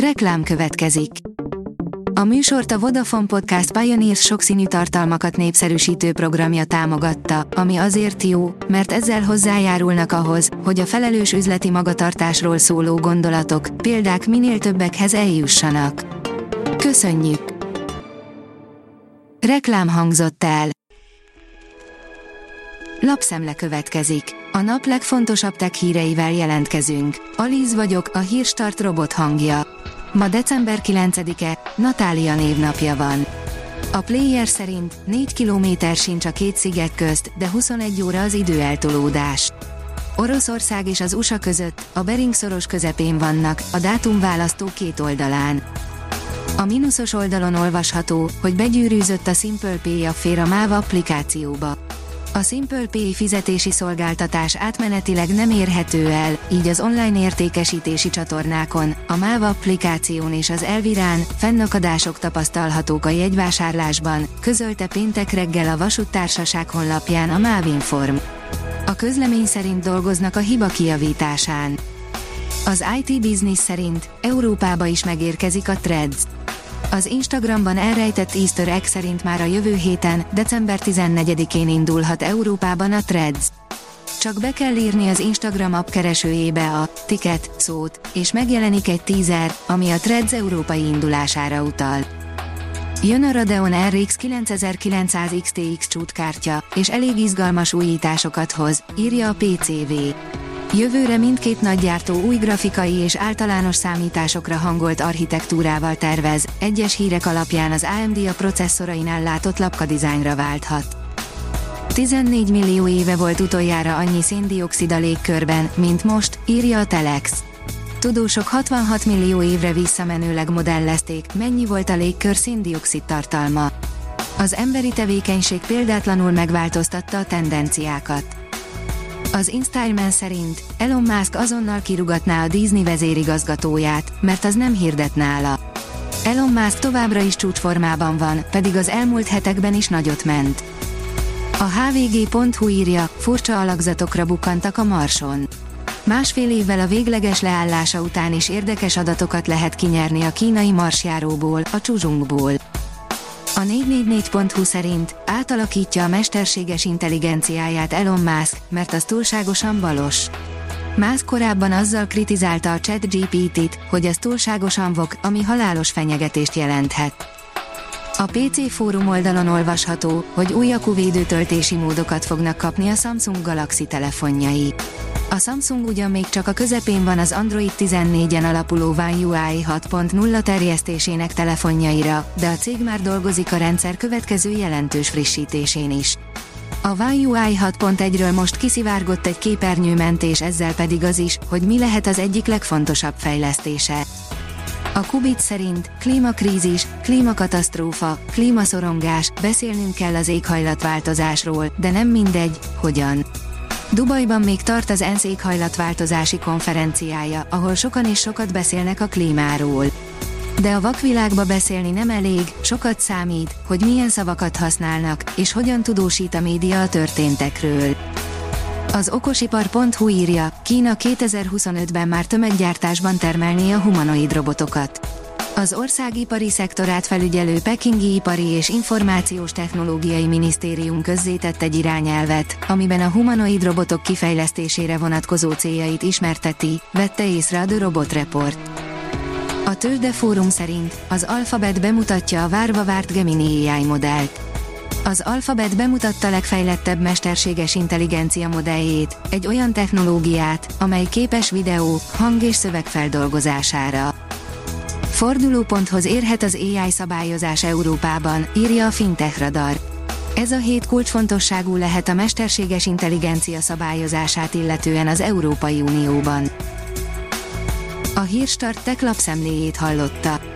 Reklám következik. A műsort a Vodafone Podcast Pioneers sokszínű tartalmakat népszerűsítő programja támogatta, ami azért jó, mert ezzel hozzájárulnak ahhoz, hogy a felelős üzleti magatartásról szóló gondolatok, példák minél többekhez eljussanak. Köszönjük! Reklám hangzott el. Lapszemle következik. A nap legfontosabb tech híreivel jelentkezünk. Alíz vagyok, a hírstart robot hangja. Ma december 9-e, Natália névnapja van. A player szerint 4 kilométer sincs a két sziget közt, de 21 óra az időeltolódás. Oroszország és az USA között, a Bering szoros közepén vannak, a dátumválasztó két oldalán. A mínuszos oldalon olvasható, hogy begyűrűzött a Simple Pay a fér a MÁV applikációba. A Simple Pay fizetési szolgáltatás átmenetileg nem érhető el, így az online értékesítési csatornákon, a MÁV applikáción és az Elvirán fennakadások tapasztalhatók a jegyvásárlásban, közölte péntek reggel a Vasúttársaság honlapján a MÁV Inform. A közlemény szerint dolgoznak a hiba kiavításán. Az IT Business szerint Európába is megérkezik a Threads. Az Instagramban elrejtett easter egg szerint már a jövő héten, december 14-én indulhat Európában a Threads. Csak be kell írni az Instagram app keresőjébe a ticket szót, és megjelenik egy teaser, ami a Threads európai indulására utal. Jön a Radeon RX 9900 XTX csútkártya, és elég izgalmas újításokat hoz, írja a PCV. Jövőre mindkét nagygyártó új grafikai és általános számításokra hangolt architektúrával tervez, egyes hírek alapján az AMD a processzorainál látott lapkadizájnra válthat. 14 millió éve volt utoljára annyi széndiokszid a légkörben, mint most, írja a Telex. Tudósok 66 millió évre visszamenőleg modellezték, mennyi volt a légkör széndiokszid tartalma. Az emberi tevékenység példátlanul megváltoztatta a tendenciákat. Az Instagram szerint Elon Musk azonnal kirugatná a Disney vezérigazgatóját, mert az nem hirdet nála. Elon Musk továbbra is csúcsformában van, pedig az elmúlt hetekben is nagyot ment. A hvg.hu írja, furcsa alakzatokra bukkantak a Marson. Másfél évvel a végleges leállása után is érdekes adatokat lehet kinyerni a kínai marsjáróból, a Csuzsungból. A 444.hu szerint átalakítja a mesterséges intelligenciáját Elon Musk, mert az túlságosan balos. Musk korábban azzal kritizálta a chat GPT-t, hogy az túlságosan vok, ami halálos fenyegetést jelenthet. A PC fórum oldalon olvasható, hogy új akuvédő módokat fognak kapni a Samsung Galaxy telefonjai. A Samsung ugyan még csak a közepén van az Android 14-en alapuló One UI 6.0 terjesztésének telefonjaira, de a cég már dolgozik a rendszer következő jelentős frissítésén is. A One UI 6.1-ről most kiszivárgott egy képernyőmentés ezzel pedig az is, hogy mi lehet az egyik legfontosabb fejlesztése. A Kubit szerint klímakrízis, klímakatasztrófa, klímaszorongás, beszélnünk kell az éghajlatváltozásról, de nem mindegy, hogyan. Dubajban még tart az ENSZ éghajlatváltozási konferenciája, ahol sokan és sokat beszélnek a klímáról. De a vakvilágba beszélni nem elég, sokat számít, hogy milyen szavakat használnak, és hogyan tudósít a média a történtekről. Az okosipar.hu írja, Kína 2025-ben már tömeggyártásban termelné a humanoid robotokat. Az ország ipari szektorát felügyelő Pekingi Ipari és Információs Technológiai Minisztérium közzétett egy irányelvet, amiben a humanoid robotok kifejlesztésére vonatkozó céljait ismerteti, vette észre a The Robot Report. A Tőzsde Fórum szerint az Alphabet bemutatja a várva várt Gemini AI modellt. Az Alphabet bemutatta legfejlettebb mesterséges intelligencia modelljét, egy olyan technológiát, amely képes videó, hang és szöveg feldolgozására. Fordulóponthoz érhet az AI szabályozás Európában, írja a Fintech Radar. Ez a hét kulcsfontosságú lehet a mesterséges intelligencia szabályozását illetően az Európai Unióban. A Hírstart tech lapszemléjét hallotta.